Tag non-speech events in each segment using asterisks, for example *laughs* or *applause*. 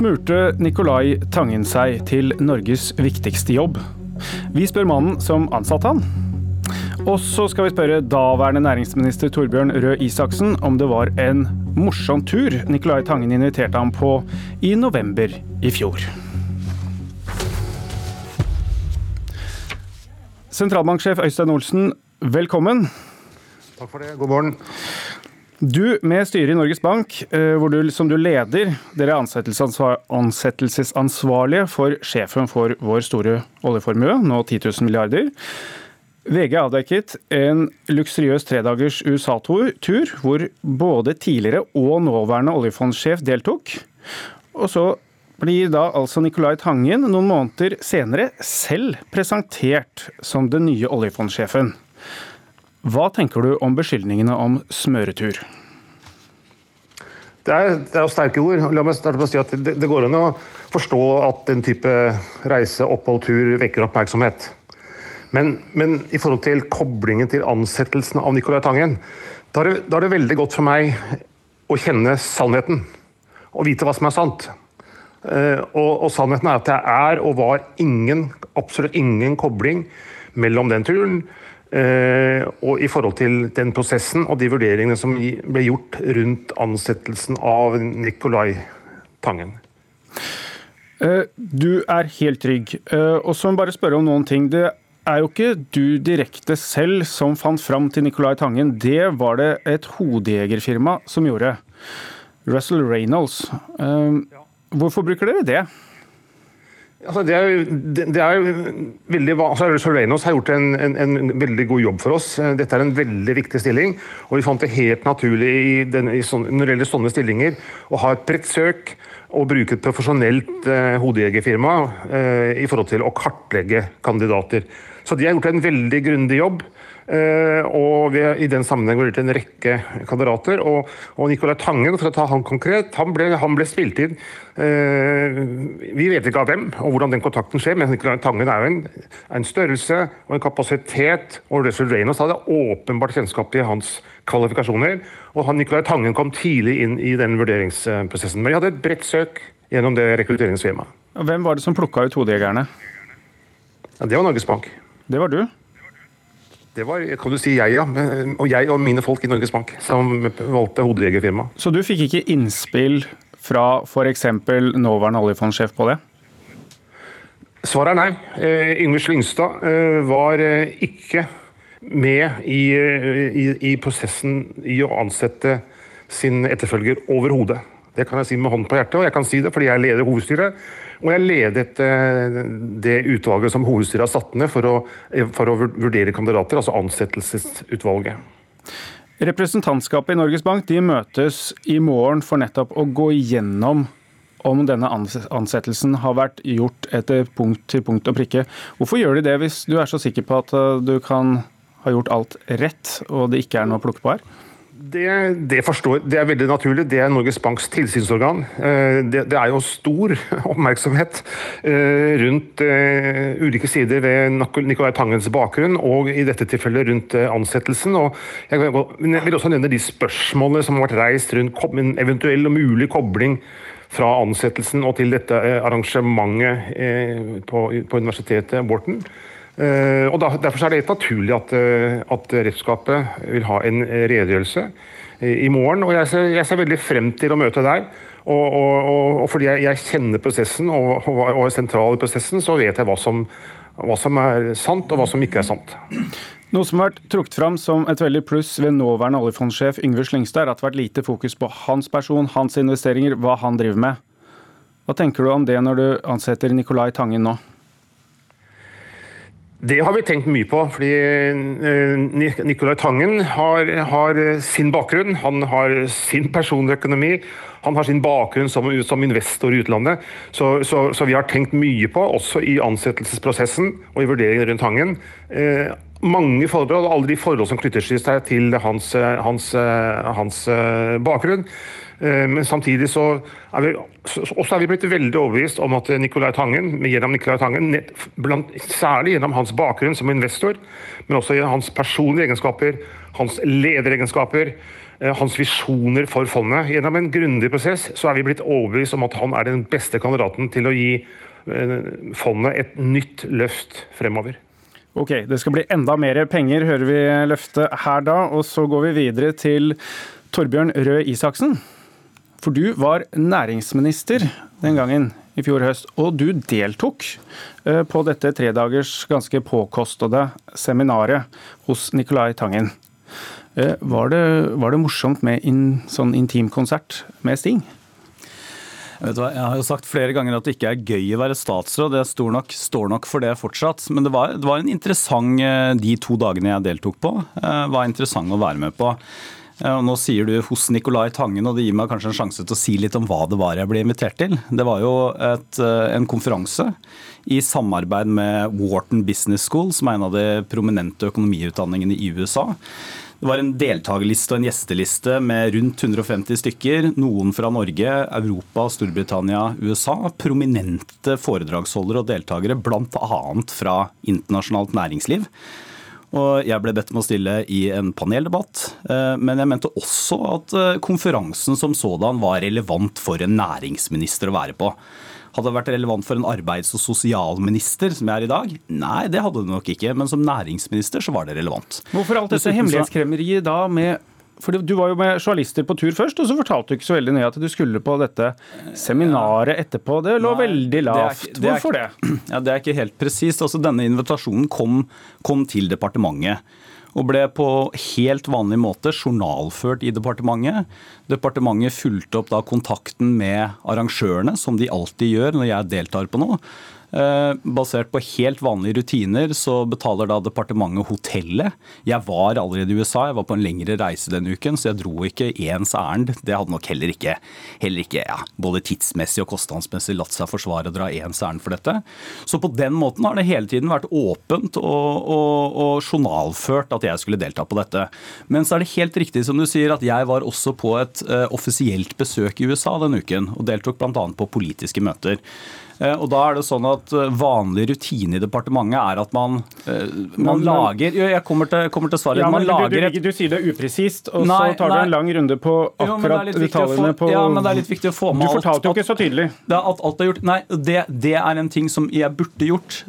smurte Nicolai Tangen seg til Norges viktigste jobb? Vi spør mannen som ansatte han. Og så skal vi spørre daværende næringsminister Torbjørn Røe Isaksen om det var en morsom tur Nicolai Tangen inviterte ham på i november i fjor. Sentralbanksjef Øystein Olsen, velkommen. Takk for det. God morgen. Du med styret i Norges Bank, eh, du, som du leder, dere er ansettelsesansvarlige for sjefen for vår store oljeformue, nå 10 000 milliarder. VG avdekket en luksuriøs tredagers USA-tur hvor både tidligere og nåværende oljefondsjef deltok. Og så blir da altså Nicolai Tangen noen måneder senere selv presentert som den nye oljefondsjefen. Hva tenker du om beskyldningene om smøretur? Det er, det er jo sterke ord. La meg starte med å si at det, det, går an å forstå at den type reise, opphold, tur vekker oppmerksomhet. Men, men, i forhold til koblingen til ansettelsen av Nicolai Tangen, da er, det, da er det veldig godt for meg å kjenne sannheten. Og vite hva som er sant. Uh, og, og, sannheten er at det er og var ingen, absolutt ingen kobling mellom den turen Eh, og i forhold til den prosessen og de vurderingene som ble gjort rundt ansettelsen av Nicolai Tangen. Eh, du er helt trygg. Eh, og så må jeg bare spørre om noen ting. Det er jo ikke du direkte selv som fant fram til Nicolai Tangen. Det var det et hodejegerfirma som gjorde. Russell Reynolds. Hvorfor bruker dere det? Altså, det, er, det, er veldig, altså, Reynolds har gjort en, en, en, veldig god jobb for oss. Dette er en veldig viktig stilling. og Vi fant det helt naturlig i den, i sånne, når det gjelder sånne stillinger å ha et bredt søk og bruke et profesjonelt eh, hodejegerfirma eh, i forhold til å kartlegge kandidater. Så de har gjort en veldig grundig jobb. Uh, og i den sammenheng til en rekke kandidater. Og, og Nicolai Tangen, for å ta han konkret, han ble, han ble spilt inn. Uh, vi vet ikke av hvem og hvordan den kontakten skjer, men Nicolai Tangen er jo en, en, størrelse og en kapasitet. Og Russell Reynolds hadde åpenbart kjennskap til hans kvalifikasjoner. Og han, Nicolai Tangen kom tidlig inn i den vurderingsprosessen. Men vi hadde et bredt søk gjennom det rekrutteringsfirmaet. Hvem var det som plukka ut hodejegerne? Ja, det var Norges Bank. Det var du? Det var kan du si jeg, ja. Og jeg og mine folk i Norges Bank som valgte hodejegerfirma. Så du fikk ikke innspill fra f.eks. nåværende oljefondsjef på det? Svaret er nei. Eh, Yngve Slyngstad eh, var eh, ikke med i, i, i, prosessen i å ansette sin etterfølger overhodet. Det kan jeg si med hånd på hjertet, og jeg kan si det fordi jeg leder hovedstyret. Og jeg ledet eh, det utvalget som hovedstyret har satt ned for å, for å vurdere kandidater, altså ansettelsesutvalget. Representantskapet i Norges Bank de møtes i morgen for nettopp å gå igjennom om denne ansettelsen har vært gjort etter punkt til punkt og prikke. Hvorfor gjør de det hvis du er så sikker på at eh, du kan ha gjort alt rett og det ikke er noe å plukke på her? Det, det, forstår, det, er veldig naturlig. Det er Norges Banks tilsynsorgan. Eh, det, det er jo stor oppmerksomhet eh, rundt eh, ulike sider ved Nicolai Tangens bakgrunn, og i dette tilfellet rundt ansettelsen. Og jeg vil også nevne de spørsmålene som har vært reist rundt en eventuell og mulig kobling fra ansettelsen og til dette arrangementet på, på universitetet Borten. Eh, og Derfor er det helt naturlig at, eh, at rettsskapet vil ha en redegjørelse i morgen. og jeg ser, jeg ser, veldig frem til å møte deg. Og, og, og fordi jeg, jeg, kjenner prosessen og, og, er sentral i prosessen, så vet jeg hva som, hva som, er sant og hva som ikke er sant. Noe som har vært trukket fram som et veldig pluss ved nåværende oljefondsjef Yngve Slyngstad, er at det har vært lite fokus på hans person, hans investeringer, hva han driver med. Hva tenker du om det når du ansetter Nicolai Tangen nå? Det har vi tenkt mye på. fordi eh, Nicolai Tangen har, har, sin bakgrunn. Han har sin personøkonomi. Han har sin bakgrunn som, som investor i utlandet. Så, så, så, vi har tenkt mye på, også i ansettelsesprosessen og i vurderingen rundt Tangen. Eh, mange forhold, alle de forhold som knytter seg til hans, hans, hans bakgrunn. Eh, men samtidig så er vi, også er vi blitt veldig overbevist om at Nicolai Tangen, gjennom Nicolai Tangen, blant, særlig gjennom hans bakgrunn som investor, men også gjennom hans personlige egenskaper, hans lederegenskaper, eh, hans visjoner for fondet. Gjennom en grundig prosess så er vi blitt overbevist om at han er den beste kandidaten til å gi eh, fondet et nytt løft fremover. Ok, det skal bli enda mer penger, hører vi løftet her da. Og så går vi videre til Torbjørn Røe Isaksen. For du var næringsminister den gangen i fjor høst, og du deltok eh, på dette tredagers ganske påkostede seminaret hos Nicolai Tangen. Eh, var det, var det morsomt med en sånn intimkonsert med Sting? Jeg, jeg, har jo sagt flere ganger at det ikke er gøy å være statsråd. Jeg står nok, står nok for det fortsatt. Men det var, det var, en interessant eh, De to dagene jeg deltok på, var interessant å være med på. Og nå sier du hos Nicolai Tangen, og det gir meg kanskje en sjanse til å si litt om hva det var jeg ble invitert til. Det var jo et, eh, en konferanse i samarbeid med Wharton Business School, som er en av de prominente økonomiutdanningene i USA. Det var en deltakerliste og en gjesteliste med rundt 150 stykker. Noen fra Norge, Europa, Storbritannia, USA. Prominente foredragsholdere og deltakere, bl.a. fra internasjonalt næringsliv. Og jeg ble bedt om å stille i en paneldebatt. Eh, men jeg mente også at eh, konferansen som sådan var relevant for en næringsminister å være på. Hadde det vært relevant for en arbeids- og sosialminister, som jeg er i dag? Nei, det hadde det nok ikke. Men som næringsminister så var det relevant. Hvorfor alt dette hemmelighetskremmeriet da med for Du var jo med journalister på tur først, og så fortalte du ikke så veldig nøye at du skulle på dette seminaret etterpå. Det lå Nei, veldig lavt. Det er, det Hvorfor ikke, det? *clears throat* Ja, Det er ikke helt presist. Altså, denne invitasjonen kom, kom til departementet og ble på helt vanlig måte journalført i departementet. Departementet fulgte opp da kontakten med arrangørene, som de alltid gjør når jeg deltar på noe. Eh, basert på helt vanlige rutiner så betaler da departementet hotellet. Jeg var allerede i USA, jeg var på en lengre reise denne uken, så jeg dro ikke ens ærend. Det hadde nok heller ikke, heller ikke ja, både tidsmessig og kostnadsmessig latt seg forsvare å dra ens ærend for dette. Så på den måten har det hele tiden vært åpent og, og, og journalført at jeg skulle delta på dette. Men så er det helt riktig som du sier at jeg var også på et uh, offisielt besøk i USA denne uken, og deltok bl.a. på politiske møter. Eh, og da er det sånn at eh, Vanlig rutine i departementet er at man, eh, man lager Jeg kommer til, kommer til svaret. Ja, man lager du, du, du, sier det upresist, og nei, så tar nei. du en lang runde på akkurat jo, detaljene på Ja, men det er litt viktig å få med alt. Du fortalte jo ikke så tydelig. Det, at alt er gjort. Nei, det, det, er en ting som jeg burde gjort.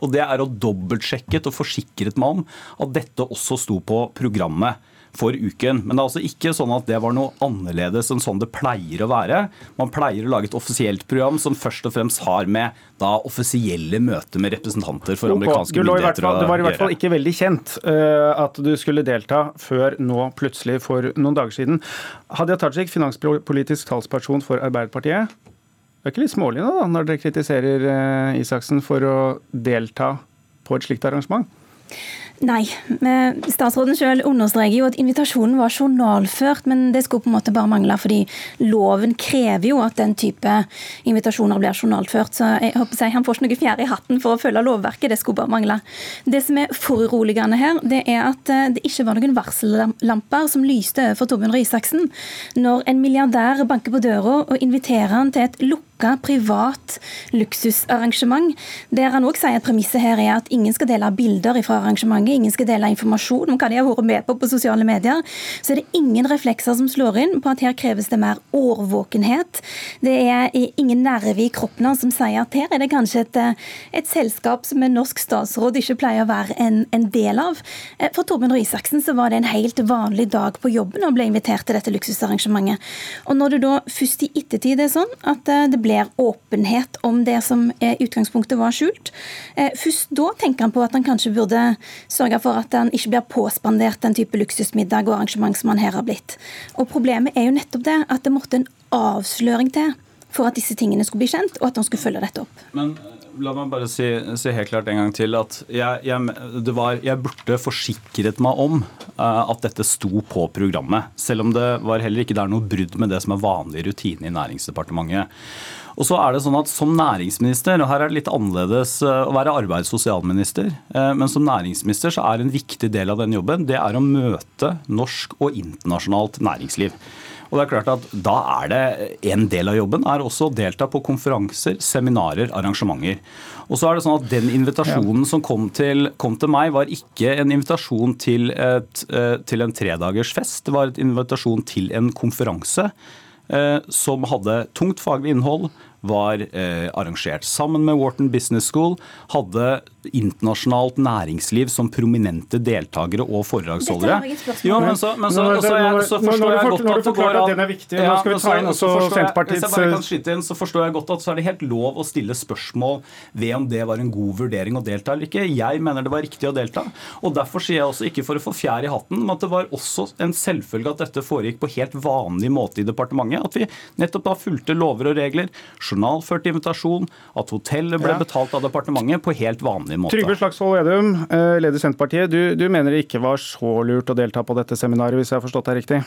Og det er å dobbeltsjekket og forsikret meg om at dette også sto på programmet for uken. Men det er altså ikke sånn at det var noe annerledes enn sånn det pleier å være. Man pleier å lage et offisielt program som først og fremst har med da offisielle møter med representanter for amerikanske myndigheter å gjøre. Det var i hvert fall ikke veldig kjent uh, at du skulle delta før nå plutselig for noen dager siden. Hadia Tajik, finanspolitisk talsperson for Arbeiderpartiet. Det er ikke litt smålig nå, da, når dere kritiserer uh, Isaksen for å delta på et slikt arrangement? Nei. Statsråden selv understreker jo at invitasjonen var journalført, men det skulle på en måte bare mangle, fordi loven krever jo at den type invitasjoner blir journalført. Så jeg håper jeg, han får ikke noe fjerde i hatten for å følge lovverket, det skulle bare mangle. Det som er foruroligende her, det er at eh, det ikke var noen varsellamper som lyste overfor Torbjørn Røe Isaksen når en milliardær banker på døra og inviterer han til et lukket privat luksusarrangement, der han òg sier at premisset her er at ingen skal dele bilder fra arrangementet ingen skal dele informasjon om hva de har vært med på på sosiale medier, så er det ingen reflekser som slår inn på at her kreves det mer årvåkenhet. Det er ingen nerve i kroppen hans som sier at her er det kanskje et, et selskap som en norsk statsråd ikke pleier å være en, en del av. Eh, for Torbjørn Røe Isaksen så var det en helt vanlig dag på jobben og ble invitert til dette luksusarrangementet. Og når det da først i ettertid er sånn at det det blir åpenhet om det som i utgangspunktet var skjult, eh, først da tenker han på at han kanskje burde sørge for at han ikke blir påspandert den type luksusmiddag og arrangement som han her har blitt. Og Problemet er jo nettopp det at det måtte en avsløring til for at disse tingene skulle bli kjent, og at han skulle følge dette opp. Men La meg bare si, si, helt klart en gang til at jeg, jeg, var, jeg burde forsikret meg om uh, at dette sto på programmet. Selv om det var heller ikke der noe brudd med det som er vanlig rutine i Næringsdepartementet. Og så er det sånn at Som næringsminister, og her er det litt annerledes eh, å være arbeids- og sosialminister, eh, men som næringsminister så er en viktig del av den jobben det er å møte norsk og internasjonalt næringsliv. Og det er klart at Da er det en del av jobben er også å delta på konferanser, seminarer, arrangementer. Og så er det sånn at Den invitasjonen som kom til, kom til meg, var ikke en invitasjon til, et, eh, til en tredagers fest. Det var en invitasjon til en konferanse eh, som hadde tungt faglig innhold, var eh, arrangert sammen med Wharton Business School, hadde internasjonalt næringsliv som prominente deltakere og foredragsholdere. Jo, men så, men så, så, jeg, så forstår jeg godt at det går an Den er viktig. Nå skal vi ta inn også Senterpartiets inn, så forstår jeg godt at så er det helt lov å stille spørsmål ved om det var en god vurdering å delta eller ikke. Jeg mener det var riktig å delta. og Derfor sier jeg også ikke for å få fjær i hatten, men at det var også en selvfølge at dette foregikk på helt vanlig måte i departementet. At vi nettopp da fulgte lover og regler, journalført invitasjon, at hotellet ble betalt av departementet på helt vanlig måte. Trygve Slagsvold Vedum, eh, leder Senterpartiet. Du, du, mener det ikke var så lurt å delta på dette seminaret, hvis jeg har forstått deg riktig?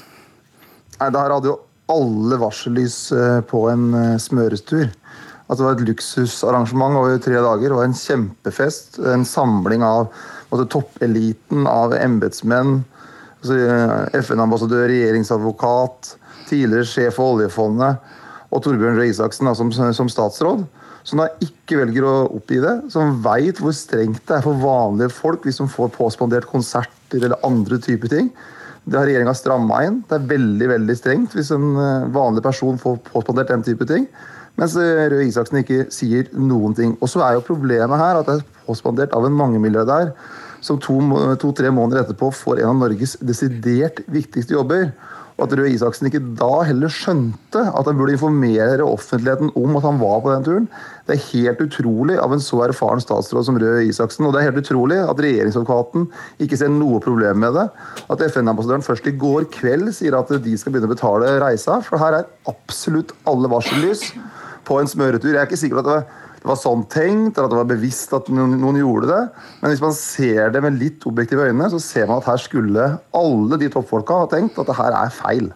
Nei, Der hadde jo alle varsellys eh, på en eh, smørestur. Altså, det var et luksusarrangement over tre dager. Det var en kjempefest. En samling av altså, toppeliten av embetsmenn. Altså, FN-ambassadør, regjeringsadvokat, tidligere sjef for oljefondet og Torbjørn Røe Isaksen som, som statsråd som da ikke velger å oppgi det, som veit hvor strengt det er for vanlige folk hvis de får påspandert konserter eller andre typer ting. Det har regjeringa stramma inn. Det er veldig veldig strengt hvis en eh, vanlig person får påspandert den type ting. Mens eh, Røe Isaksen ikke sier noen ting. Og så er jo problemet her at det er påspandert av en mangemilliardær som to-tre to, måneder etterpå får en av Norges desidert viktigste jobber. Og at Røe Isaksen ikke da heller skjønte at han burde informere offentligheten om at han var på den turen. Det er helt utrolig av en så erfaren statsråd som Røe Isaksen. Og det er helt utrolig at regjeringsadvokaten ikke ser noe problem med det. At FN-ambassadøren først i går kveld sier at de skal begynne å betale reisa. For her er absolutt alle varsellys på en smøretur. Jeg er ikke sikker på at det var det var sånn tenkt, eller at det var bevisst at noen, noen, gjorde det. Men hvis man ser det med litt objektive øyne, så ser man at her skulle alle de toppfolka ha tenkt at det her er feil.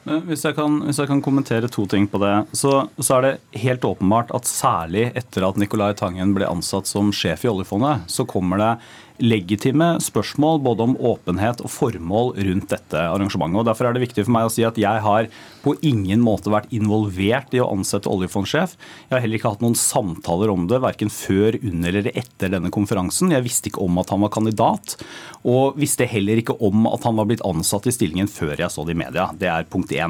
Hvis jeg, kan, hvis jeg, kan, kommentere to ting på det, så, så, er det helt åpenbart at særlig etter at Nicolai Tangen ble ansatt som sjef i oljefondet, så kommer det legitime spørsmål både om åpenhet og formål rundt dette arrangementet. og Derfor er det viktig for meg å si at jeg har på ingen måte vært involvert i å ansette oljefondsjef. Jeg har heller ikke hatt noen samtaler om det, verken før, under eller etter denne konferansen. Jeg visste ikke om at han var kandidat, og visste heller ikke om at han var blitt ansatt i stillingen før jeg så det i media. Det er punkt. Eh,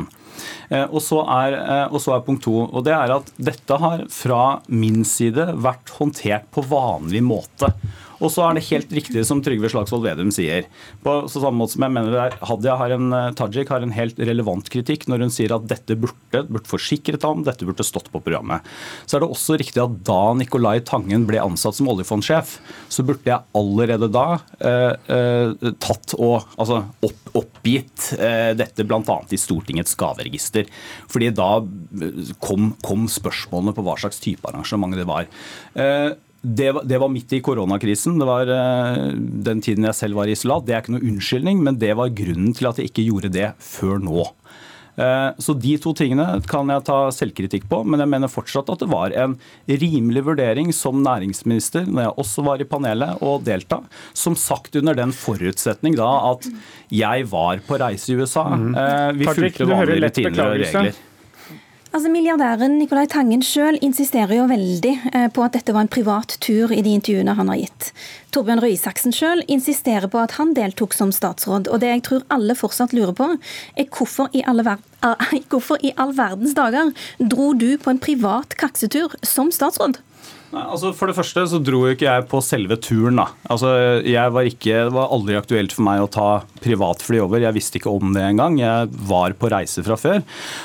og så, er, eh, og så er punkt to, og det er at dette har fra min side vært håndtert på vanlig måte. Og så er det helt riktig som Trygve Slagsvold Vedum sier. På samme måte som jeg mener det er, Hadia har en, eh, Tajik har en helt relevant kritikk når hun sier at dette burde, burde forsikret ham, dette burde stått på programmet. Så er det også riktig at da Nicolai Tangen ble ansatt som oljefondsjef, så burde jeg allerede da eh, eh, tatt og altså opp, oppgitt eh, dette bl.a. i Stortingets gaveregister. Fordi da eh, kom, kom, spørsmålene på hva slags type arrangement det var. Eh, det var, det var, midt i koronakrisen. Det var uh, den tiden jeg selv var i isolat. Det er ikke noe unnskyldning, men det var grunnen til at jeg ikke gjorde det før nå. Uh, så de to tingene kan jeg ta selvkritikk på, men jeg mener fortsatt at det var en rimelig vurdering som næringsminister, når jeg også var i panelet og delta, som sagt under den forutsetning da at jeg var på reise i USA. Uh, vi fulgte vanlige rutiner og regler. Altså Milliardæren Nicolai Tangen sjøl insisterer jo veldig eh, på at dette var en privat tur i de intervjuene han har gitt. Torbjørn Røe Isaksen sjøl insisterer på at han deltok som statsråd. Og det jeg tror alle fortsatt lurer på, er hvorfor i ver *laughs* hvorfor i all verdens dager dro du på en privat kaksetur som statsråd? Nei, altså For det første så dro ikke jeg på selve turen. da. Altså jeg var ikke, Det var aldri aktuelt for meg å ta privatfly over. Jeg visste ikke om det engang. Jeg var på reise fra før.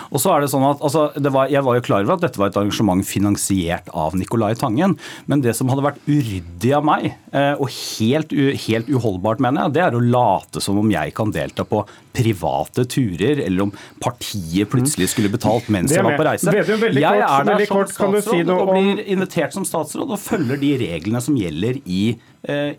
Og så er det sånn at, altså, det var, Jeg var jo klar over at dette var et arrangement finansiert av Nicolai Tangen. Men det som hadde vært uryddig av meg, eh, og helt, helt uholdbart, mener jeg, det er å late som om jeg kan delta på private turer, eller om partiet plutselig skulle betalt mens jeg var på reise. Jeg er der som statsråd og blir invitert som statsråd og følger de reglene som gjelder i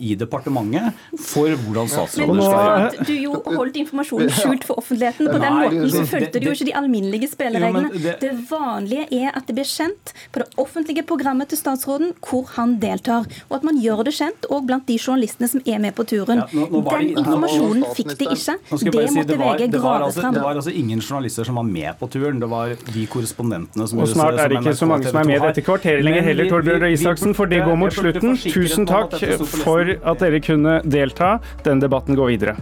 i departementet for hvordan statsråder skal gjøre. at du jo holdt informasjonen skjult for offentligheten. På den Nei, måten så det- fulgte det- du jo ikke de alminnelige spillereglene. Det- Det vanlige er at det blir kjent på det offentlige programmet til statsråden hvor han deltar, og at man gjør det kjent òg blant de journalistene som er med på turen. Ja, nå- nå Den informasjonen fikk de ikke. Det måtte det var, VG det, var grave altså, fram. det var altså ingen journalister som var med på turen. Det var de korrespondentene som Og snart er det ikke så mange som er med dette kvarteret lenger heller, Torbjørn Røe Isaksen, for det går mot slutten. Tusen takk for at dere kunne delta. Den debatten går videre.